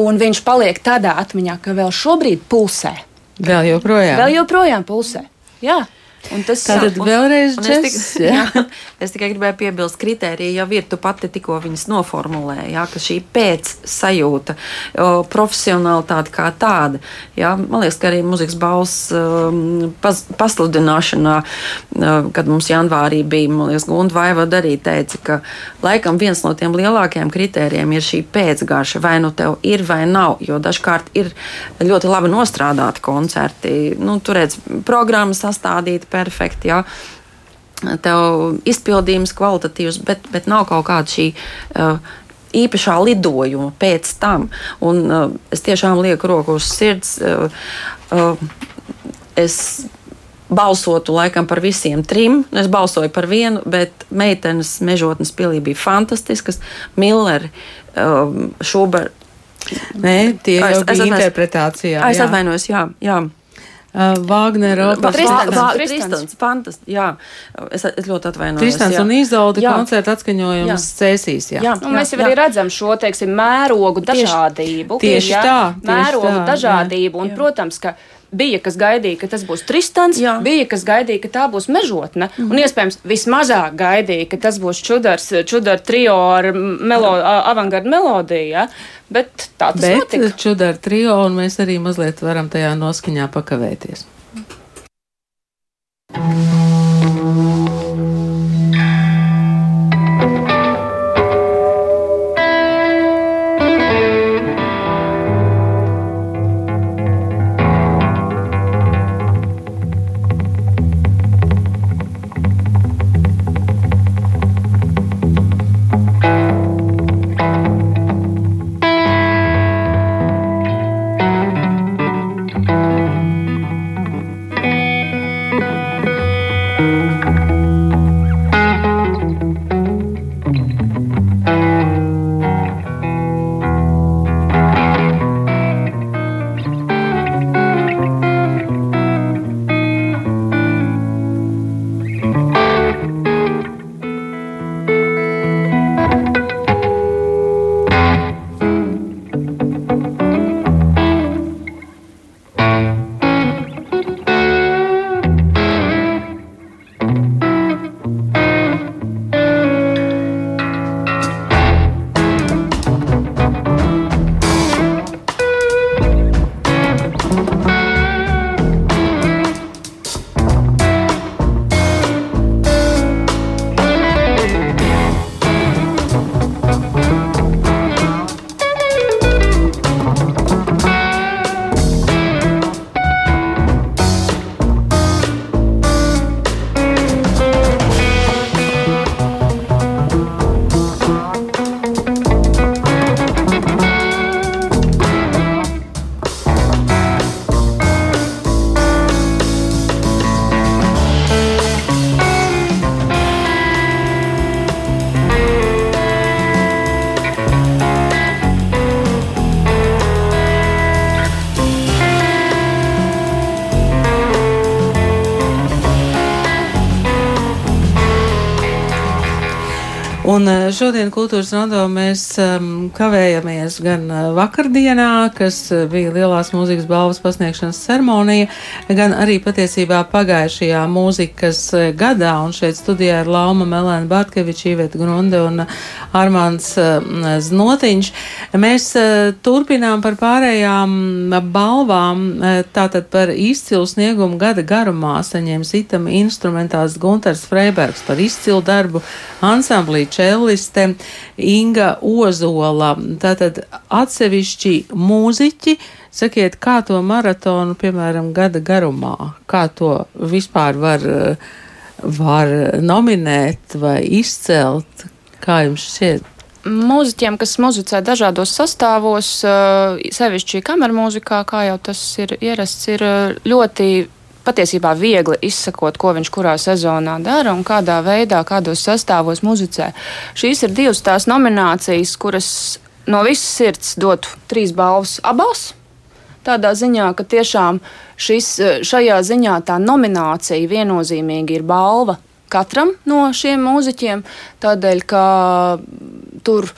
un viņš paliek tādā atmiņā, ka vēl šobrīd pulsē. Vēl joprojām. Vēl joprojām pulsē. Jā. Tas tātad jā, vēlreiz un, un es, tik, jā. Jā, es tikai gribēju piebilst, kritērija jau ir. Tu pati tikko viņas noformulēji, jā, ka šī pēcsajūta, profesionālitāte kā tāda. Jā, man liekas, ka arī muzikas balss um, pas, pasludināšanā, uh, kad mums janvārī bija, man liekas, Gunda Vaivada arī teica, ka laikam viens no tiem lielākajiem kritērijiem ir šī pēcgāša, vai nu tev ir vai nav, jo dažkārt ir ļoti labi nostrādāti koncerti. Nu, tur redz programma sastādīta perfekti. Jā. tev izpildījums kvalitatīvs, bet, bet nav kaut kāda šī. Uh, īpašā lidojuma pēc tam. Un, uh, es tiešām lieku roku uz sirds. Uh, uh, es balsotu laikam par visiem trim. Es balsoju par vienu, bet meitenes mežotnes pilī bija fantastiskas. Milleri, um, Šubert. Nē, tie jau bija interpretācijā. Es atvainojos, jā. jā. Uh, Vāgnera Tristans, fantastiski, jā. Es, es ļoti atvainojos. Tristans jā. un Izolda koncerta atskaņojums cēsīs, jā. jā. Nu, mēs jau jā. arī redzam šo, teiksim, mērogu dažādību. Tieši, tieši jā, tā. Tieši mērogu tā, dažādību, jā. un, protams, ka bija, kas gaidīja, ka tas būs Tristans, Jā. bija, kas gaidīja, ka tā būs mežotne, mm. un iespējams vismazāk gaidīja, ka tas būs čudars, čudar trio ar melo, avangardu melodiju. Ja? Bet tā tas Bet notika. čudar trio, un mēs arī mazliet varam tajā noskaņā pakavēties. Mm. Un šodien kultūras rondo mēs um, kavējamies gan eh, vakardienā, kas eh, bija lielās mūzikas balvas pasniegšanas ceremonija, gan arī patiesībā pagājušajā mūzikas gadā. Un šeit studijā ir Lauma Melēna Bartkeviča, Iveta Grunde un Armāns uh, Znotiņš. Mēs uh, turpinām par pārējām balvām. Uh, tātad par izcilu sniegumu gada garumā saņēma sitama instrumentāls Gunters Freibergs par izcilu darbu ansamblī čelliste Inga Ozola. Tātad atsevišķi mūziķi. Sakiet, kā to maratonu, piemēram, gada garumā, kā to vispār var, var nominēt vai izcelt? Kā jums šķiet? Mūziķiem, kas muzicē dažādos sastāvos, sevišķi kamermūzikā, kā jau tas ir ierasts, ir ļoti patiesībā viegli izsakot, ko viņš kurā sezonā dara un kādā veidā, kādos sastāvos muzicē. Šīs ir divas tās nominācijas, kuras no visas sirds dotu trīs balvas abās. Tādā ziņā, ka tiešām šis, šajā ziņā tā nominācija viennozīmīgi ir balva katram no šiem mūziķiem, tādēļ, ka tur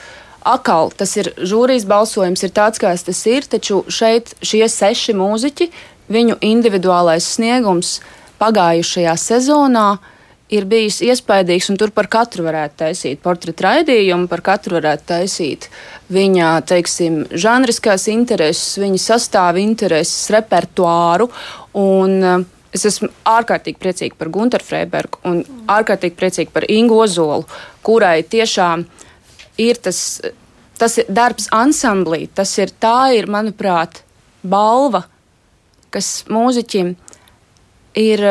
atkal tas ir žūrijas balsojums, ir tāds, kāds tas ir, taču šeit šie seši mūziķi viņu individuālais sniegums pagājušajā sezonā ir bijis iespaidīgs, un tur par katru varētu taisīt portretu raidījumu, par katru varētu taisīt viņa, teiksim, žanriskās intereses, viņa sastāva intereses, repertuāru. Un, uh, Es esmu ārkārtīgi priecīga par Gunteru Freibergu un ārkārtīgi priecīga par Ingu Ozolu, kurai tiešām ir tas, tas ir darbs ansamblī. Tas ir, tā ir, manuprāt, balva kas mūziķim ir,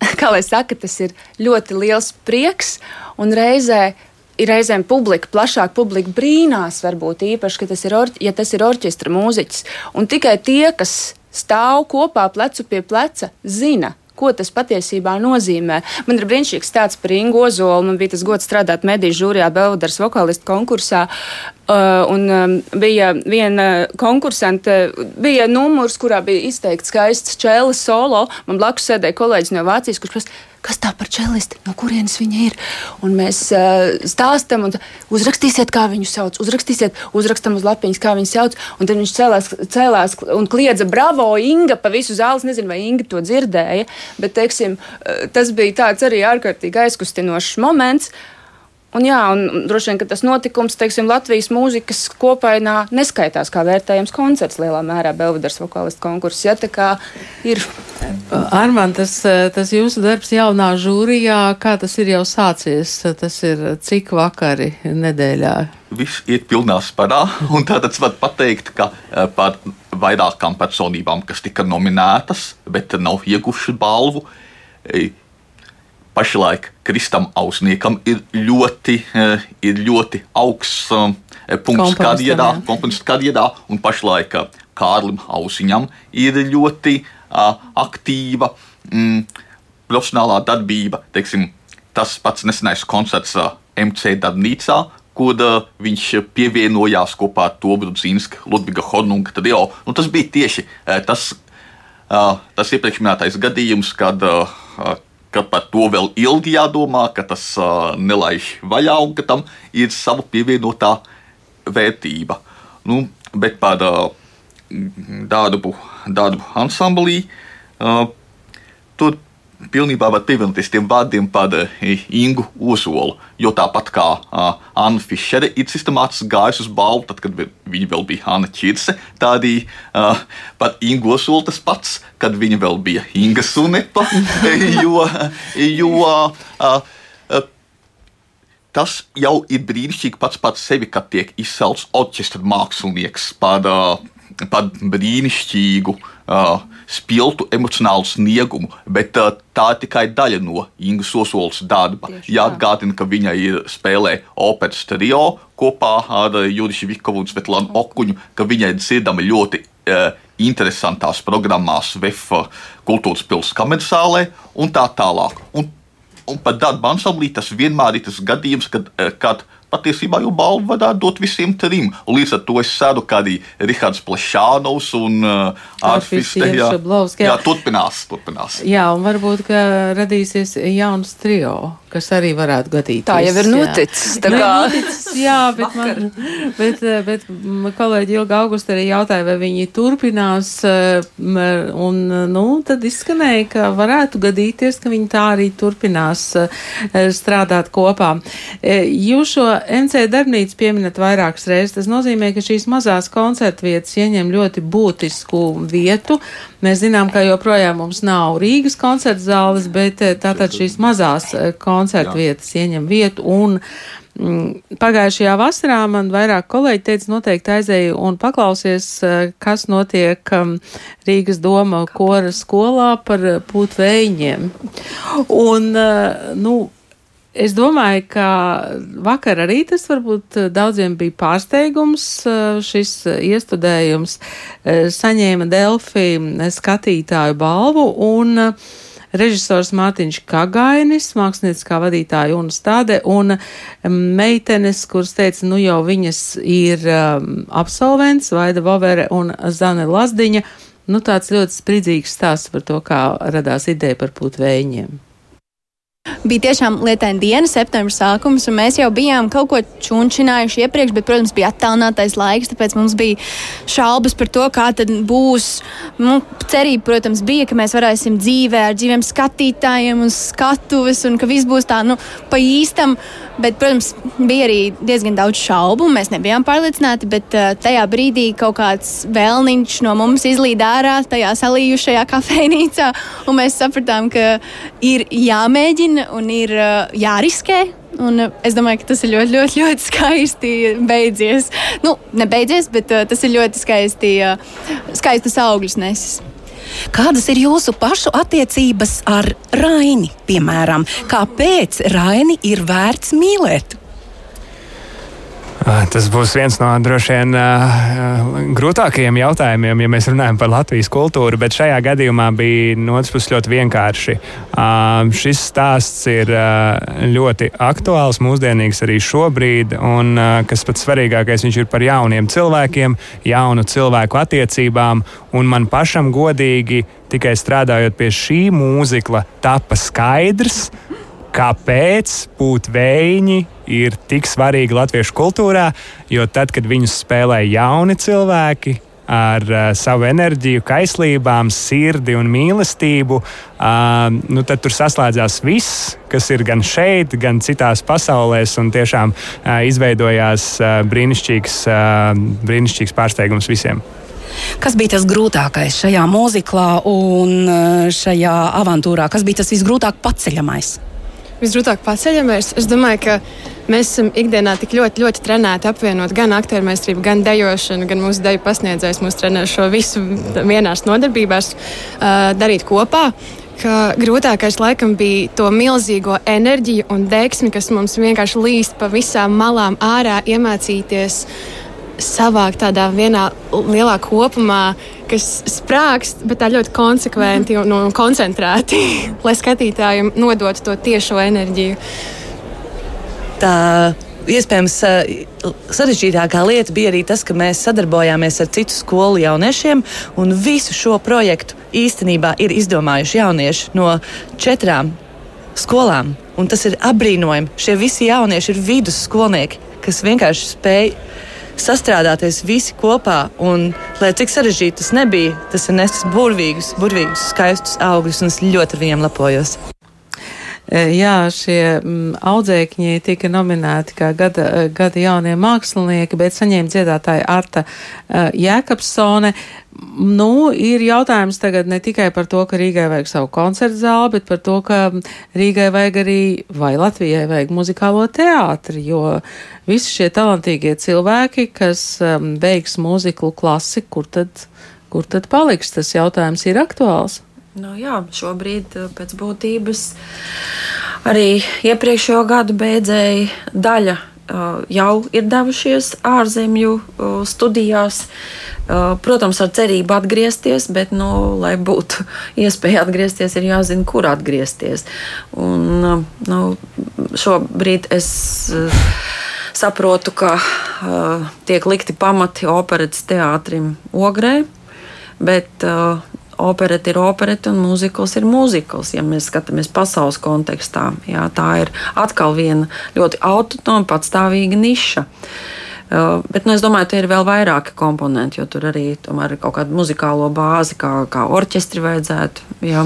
kā lai saka, tas ir ļoti liels prieks un reizē. Reizēm publika, plašāk publika brīnās, varbūt īpaši, ka tas ir, or, ja tas ir orķestra mūziķis. Un tikai tie, kas stāv kopā plecu pie pleca, zina, ko tas patiesībā nozīmē. Man ir brīnišķīgs stāsts par Ingu Ozolu. Man bija tas gods strādāt mediju žūrijā Belveders vokālistu konkursā. Uh, un um, bija viena konkursante, bija numurs, kurā bija izteikts skaists čēlis solo. Man blakus sēdēja kolēģis no Vācijas, kurš prasa, kas tā par čelisti, no kurienes viņa ir. Un mēs uh, stāstam, un uzrakstīsiet, kā viņu sauc, uzrakstīsiet, uzrakstam uz lapiņas, kā viņu sauc. Un tad viņš cēlās, cēlās un kliedza bravo Inga pa visu zāli. Nezinu, vai Inga to dzirdēja, bet teiksim, uh, tas bija tāds arī ārkārtīgi aizkustinošs moments. Uh, Un, jā, un droši vien tas notikums, teiksim, Latvijas mūzikas kopainā neskaitās kā vērtējams koncerts lielā mērā Belveders vokālistu konkurss. Ja, ir. Arman, tas, tas jūsu darbs jaunā žūrijā, kā tas ir jau sācies, tas ir cik vakari nedēļā? Viss iet pilnā sparā, un tātad var pateikt, ka par vairākām personībām, kas tika nominētas, bet nav ieguvuši balvu, pašlaik Kristam Ausniekam ir ļoti, eh, ir ļoti augsts eh, punkts karjerā, komponistu karjerā, un pašlaik eh, Kārlim Ausiņam ir ļoti aktīva mm, profesionālā darbība. Teiksim, tas pats nesenais koncerts MC darbnīcā, kur uh, viņš pievienojās kopā ar Tobu Zīnsku, Ludviga Hornunga trio. Nu, tas bija tieši uh, tas, uh, tas iepriekš minētais gadījums, kad ka par to vēl ilgi jādomā, ka tas nelaiž vaļā un ka tam ir sava pievienotā vērtība. Nu, bet par darbu, darbu ansamblī tur pilnībā var pievienoties tiem vārdiem par uh, Ingu Ozolu. Jo tāpat kā uh, Anna Fischere ir sistemātiski gājusi uz balvu, tad, kad viņa vēl bija Anna Čirse, tā arī uh, par Ingu Ozolu tas pats, kad viņa vēl bija Inga Sunepa. jo, jo uh, uh, tas jau ir brīnišķīgi pats par sevi, kad tiek izcelts orķestra mākslinieks par, uh, par brīnišķīgu. Uh, spilgtu emocionālu sniegumu, bet uh, tā ir tikai daļa no Ingas Osolas darba. Jāatgādina, ka viņa ir spēlē operas trio kopā ar uh, Jurišu Vikovu un Svetlānu Okuņu, ka viņai ir dzirdama ļoti uh, interesantās programmās VF kultūras pilsētas kamerasālē un tā tālāk. Un, un par darbu ansamblī tas vienmēr ir tas gadījums, kad, uh, kad patiesībā jau balvu varētu dot visiem trim. Un līdz ar to es ceru, ka arī Rihards Plašānovs un uh, jā, jā, turpinās, turpinās. Jā, un varbūt, ka radīsies jauns trio kas arī varētu gadīties. Tā jau ir noticis. Tā kā noticis, jā, bet, man, bet, bet kolēģi Ilga Augusta arī jautāja, vai viņi turpinās, un, nu, tad izskanēja, ka varētu gadīties, ka viņi tā arī turpinās strādāt kopā. Jūs šo NC darbnīcu pieminat vairākas reizes. Tas nozīmē, ka šīs mazās koncertvietas ieņem ļoti būtisku vietu. Mēs zinām, ka joprojām mums nav Rīgas koncerta zāles, bet tātad šīs mazās koncertvietas koncertu vietas ieņem vietu. Un, mm, Pagājušajā vasarā man vairāk kolēģi teica, noteikti aizēju un paklausies, eh, kas notiek um, Rīgas doma kora skolā par pūtvējiem. Un, eh, nu, Es domāju, ka vakar arī tas varbūt daudziem bija pārsteigums. Eh, šis iestudējums saņēma Delfi skatītāju balvu un uh, režisors Mārtiņš Kagainis, mākslinieckā vadītāja un stāde, un meitenes, kuras teica, nu jau viņas ir um, absolvents, Vaida Vovere un Zane Lazdiņa. Nu, tāds ļoti spridzīgs stāsts par to, kā radās ideja par putvējiem. Bija tiešām lietaina diena, septembris sākums, un mēs jau bijām kaut ko čunčinājuši iepriekš, bet, protams, bija attālinātais laiks, tāpēc mums bija šaubas par to, kā tad būs. Nu, cerība, protams, bija, ka mēs varēsim dzīvē ar dzīviem skatītājiem uz skatuves un ka viss būs tā, nu, pa īstam. Bet, protams, bija arī diezgan daudz šaubu. Mēs nebijām pārliecināti, bet uh, tajā brīdī kaut kāds vēlniņš no mums izlīd ārā tajā salījušajā kafejnīcā, un mēs sapratām, ka ir jāmēģina un ir uh, jāriskē. Un uh, es domāju, ka tas ir ļoti, ļoti, ļoti skaisti beidzies. Nu, nebeidzies, bet uh, tas ir ļoti skaisti, skaistus augļus nesis. Kādas ir jūsu pašu attiecības ar Raini, piemēram? Kāpēc Raini ir vērts mīlēt? Tas būs viens no droši vien uh, grūtākajiem jautājumiem, ja mēs runājam par Latvijas kultūru, bet šajā gadījumā bija no otras puses ļoti vienkārši. Šis stāsts ir ļoti aktuāls, mūsdienīgs arī šobrīd, un kas pats svarīgākais, viņš ir par jauniem cilvēkiem, jaunu cilvēku attiecībām, un man pašam godīgi tikai strādājot pie šī mūzikla, tapa skaidrs, kāpēc pūtvēji ir tik svarīgi latviešu kultūrā, jo tad, kad viņus spēlē jauni cilvēki, ar uh, savu enerģiju, kaislībām, sirdi un mīlestību, uh, nu, tad tur saslēdzās viss, kas ir gan šeit, gan citās pasaulēs, un tiešām uh, izveidojās uh, brīnišķīgs, uh, brīnišķīgs pārsteigums visiem. Kas bija tas grūtākais šajā mūziklā un šajā avantūrā? Kas bija tas visgrūtāk paceļamais? Visgrūtāk paceļamais. Es domāju, ka mēs esam ikdienā tik ļoti, ļoti trenēti apvienot gan aktieru meistarību, gan dejošanu, gan mūsu deju pasniedzējs mūsu trenē šo visu vienās nodarbībās uh, darīt kopā. Grūtākais laikam bija to milzīgo enerģiju un deksmi, kas mums vienkārši līst pa visām malām ārā, iemācīties savākt tādā vienā lielā kopumā, kas sprāgst, bet tā ļoti konsekventi un, un koncentrēti, lai skatītājiem nodotu to tiešo enerģiju. Tā iespējams sarežģītākā lieta bija arī tas, ka mēs sadarbojāmies ar citu skolu jauniešiem, un visu šo projektu īstenībā ir izdomājuši jaunieši no četrām skolām. Un tas ir apbrīnojami. Šie visi jaunieši ir vidusskolnieki, kas vienkārši spēj sastrādāties visi kopā. Un, lai cik sarežģīti tas nebija, tas ir nesis burvīgus, burvīgus, skaistus augļus, un es ļoti ar viņiem lepojos. E, jā, šie mm, audzēkņi tika nominēti kā gada, e, gada jaunie mākslinieki, bet saņēma dziedātāja Arta uh, Jēkabsone. Nu, ir jautājums tagad ne tikai par to, ka Rīgai vajag savu koncertu zāli, bet par to, ka Rīgai vajag arī, vai Latvijai vajag muzikālo teātri, jo visi šie talantīgie cilvēki, kas um, beigs mūziklu klasi, kur tad, kur tad paliks, tas jautājums ir aktuāls. Nu, jā, šobrīd eh, pēc būtības arī iepriekšējo gadu beidzēji daļa uh, jau ir devušies ārzemju uh, studijās. Protams, ar cerību atgriezties, bet, nu, lai būtu iespēja atgriezties, ir jāzina, kur atgriezties. Un, nu, šobrīd es saprotu, ka tiek likti pamati operas teātrim Ogrē, bet uh, opereta ir opereta un mūzikls ir mūzikls. Ja mēs skatāmies pasaules kontekstā, jā, tā ir atkal viena ļoti autonoma, patstāvīga niša. Uh, bet nu, es domāju, ka ir vēl vairāki komponenti, jo tur arī ir kaut kāda muzikālo bāzi, kā, kā orķestri vajadzētu. Jā.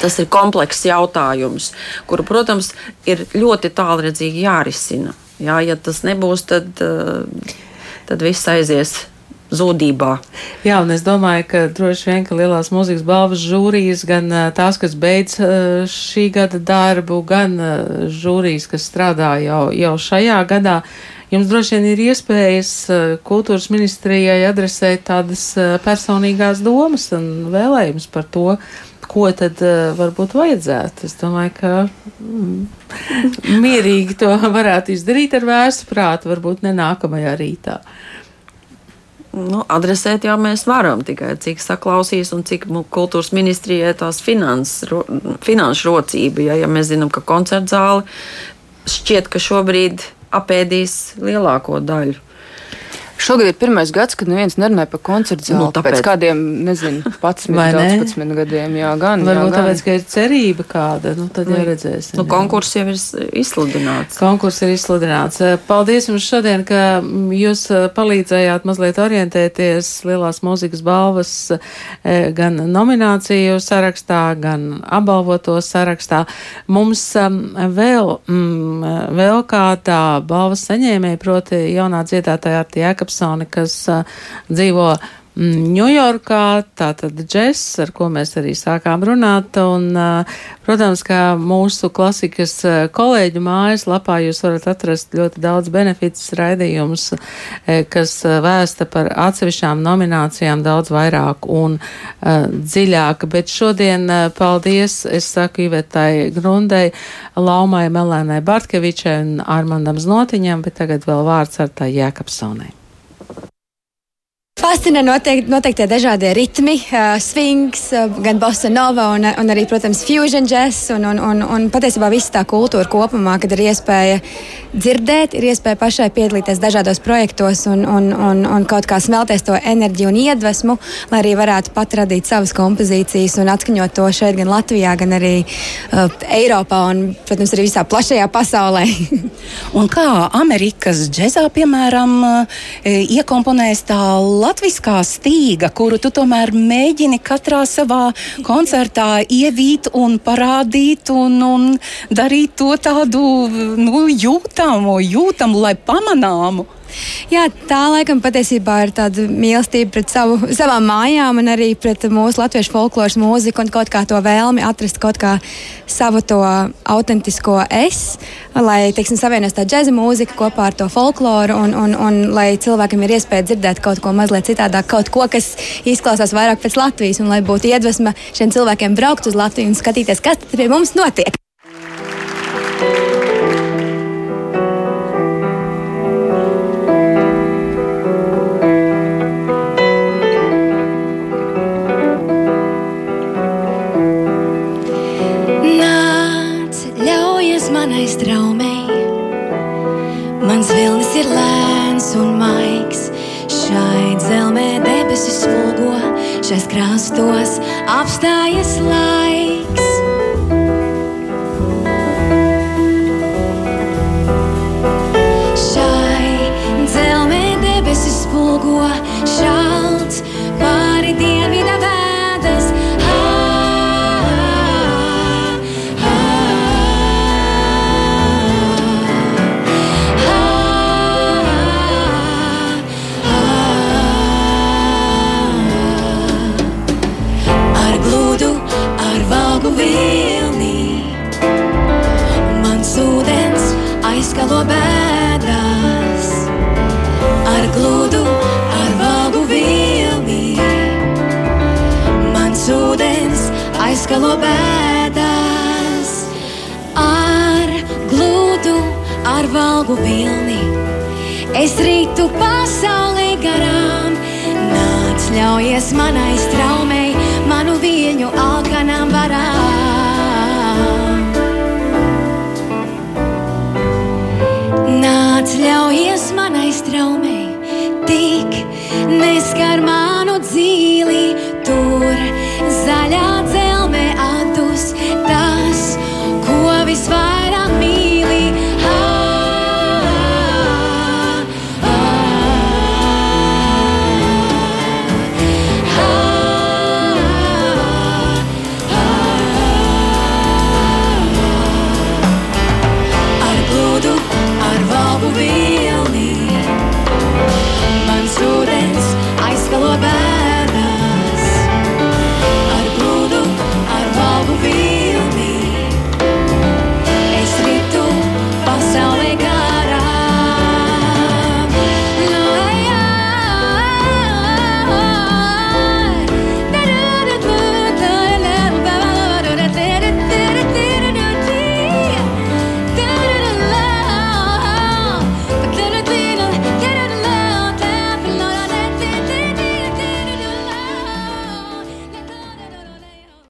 Tas ir komplekss jautājums, kuru, protams, ir ļoti tālredzīgi jārisina. Jā, ja tas nebūs, tad, uh, tad viss aizies zudībā. Jā, un es domāju, ka droši vien, ka lielās mūzikas balvas žūrijas, gan tās, kas beidz šī gada darbu, gan žūrijas, kas strādā jau, jau šajā gadā, jums droši vien ir iespējas kultūras ministrijai adresēt tādas personīgās domas un vēlējumus par to, ko tad varbūt vajadzētu. Es domāju, ka mm, mierīgi to varētu izdarīt ar vērstu prātu, varbūt ne nākamajā rītā. Nu, adresēt jau mēs varam, tikai cik saklausīs un cik kultūras ministrijai tās finans, ro, finanšu rocība. Ja, ja mēs zinām, ka koncerta zāle šķiet, ka šobrīd apēdīs lielāko daļu Šogad ir pirmais gads, kad neviens nerunāja par koncertu zāli. Nu, tāpēc pēc kādiem, nezinu, 11, 12 gadiem. Jā, gan. Varbūt jā, gan. tāpēc, ka ir cerība kāda, nu tad jau redzēsim. Nu, konkurss jau ir izsludināts. Konkurss ir izsludināts. Paldies jums šodien, ka jūs eh, palīdzējāt mazliet orientēties lielās mūzikas balvas eh, gan nomināciju sarakstā, gan apbalvoto sarakstā. Mums vēl, mm, vēl kādā balvas saņēmēja, proti jaunā dziedātāja Arti Jēkab Jakobsoni, kas uh, dzīvo Ņujorkā, tātad džess, ar ko mēs arī sākām runāt, un, protams, kā mūsu klasikas kolēģu mājas lapā jūs varat atrast ļoti daudz beneficijas raidījumus, kas vēsta par atsevišķām nominācijām daudz vairāk un dziļāk, bet šodien paldies, es saku Ivetai Grundei, Laumai Melēnai Bartkevičai un Armandam Znotiņam, bet tagad vēl vārds ar tā Jēkabsonai. Fascinē noteikti, noteikti dažādie ritmi, uh, swings, uh, gan bossa nova, un, un arī, protams, fusion jazz, un, un, un, un patiesībā visa tā kultūra kopumā, kad ir iespēja dzirdēt, ir iespēja pašai piedalīties dažādos projektos un, un, un, un kaut kā smelties to enerģiju un iedvesmu, lai arī varētu pat radīt savas kompozīcijas un atskaņot to šeit gan Latvijā, gan arī uh, Eiropā un, protams, arī visā plašajā pasaulē. un kā Amerikas džezā, piemēram, iekomponēs tā latviskā stīga, kuru tu tomēr mēģini katrā savā koncertā ievīt un parādīt un, un darīt to tādu nu, jūtamu, jūtamu, lai pamanāmu. Jā, tā laikam patiesībā ir tāda mīlestība pret savu, savām mājām un arī pret mūsu latviešu folkloras mūziku un kaut kā to vēlmi atrast kaut kā savu to autentisko es, lai, teiksim, savienos tā džēza mūzika kopā ar to folkloru un, un, un lai cilvēkam ir iespēja dzirdēt kaut ko mazliet citādāk, kaut ko, kas izklausās vairāk pēc Latvijas un lai būtu iedvesma šiem cilvēkiem braukt uz Latviju un skatīties, kas tad pie mums notiek. Šais krastos apstājas laiks. Aizskalo bēdas ar glūdu, ar valgu vilnī. Mans ūdens aizskalo bēdas ar glūdu, ar valgu vilnī. Es rītu pasaulē garām, nāc ļaujies manai straumei, manu viļņu alkanām varām. Ļaujies manai straumei, tik neskar manu dzīvi.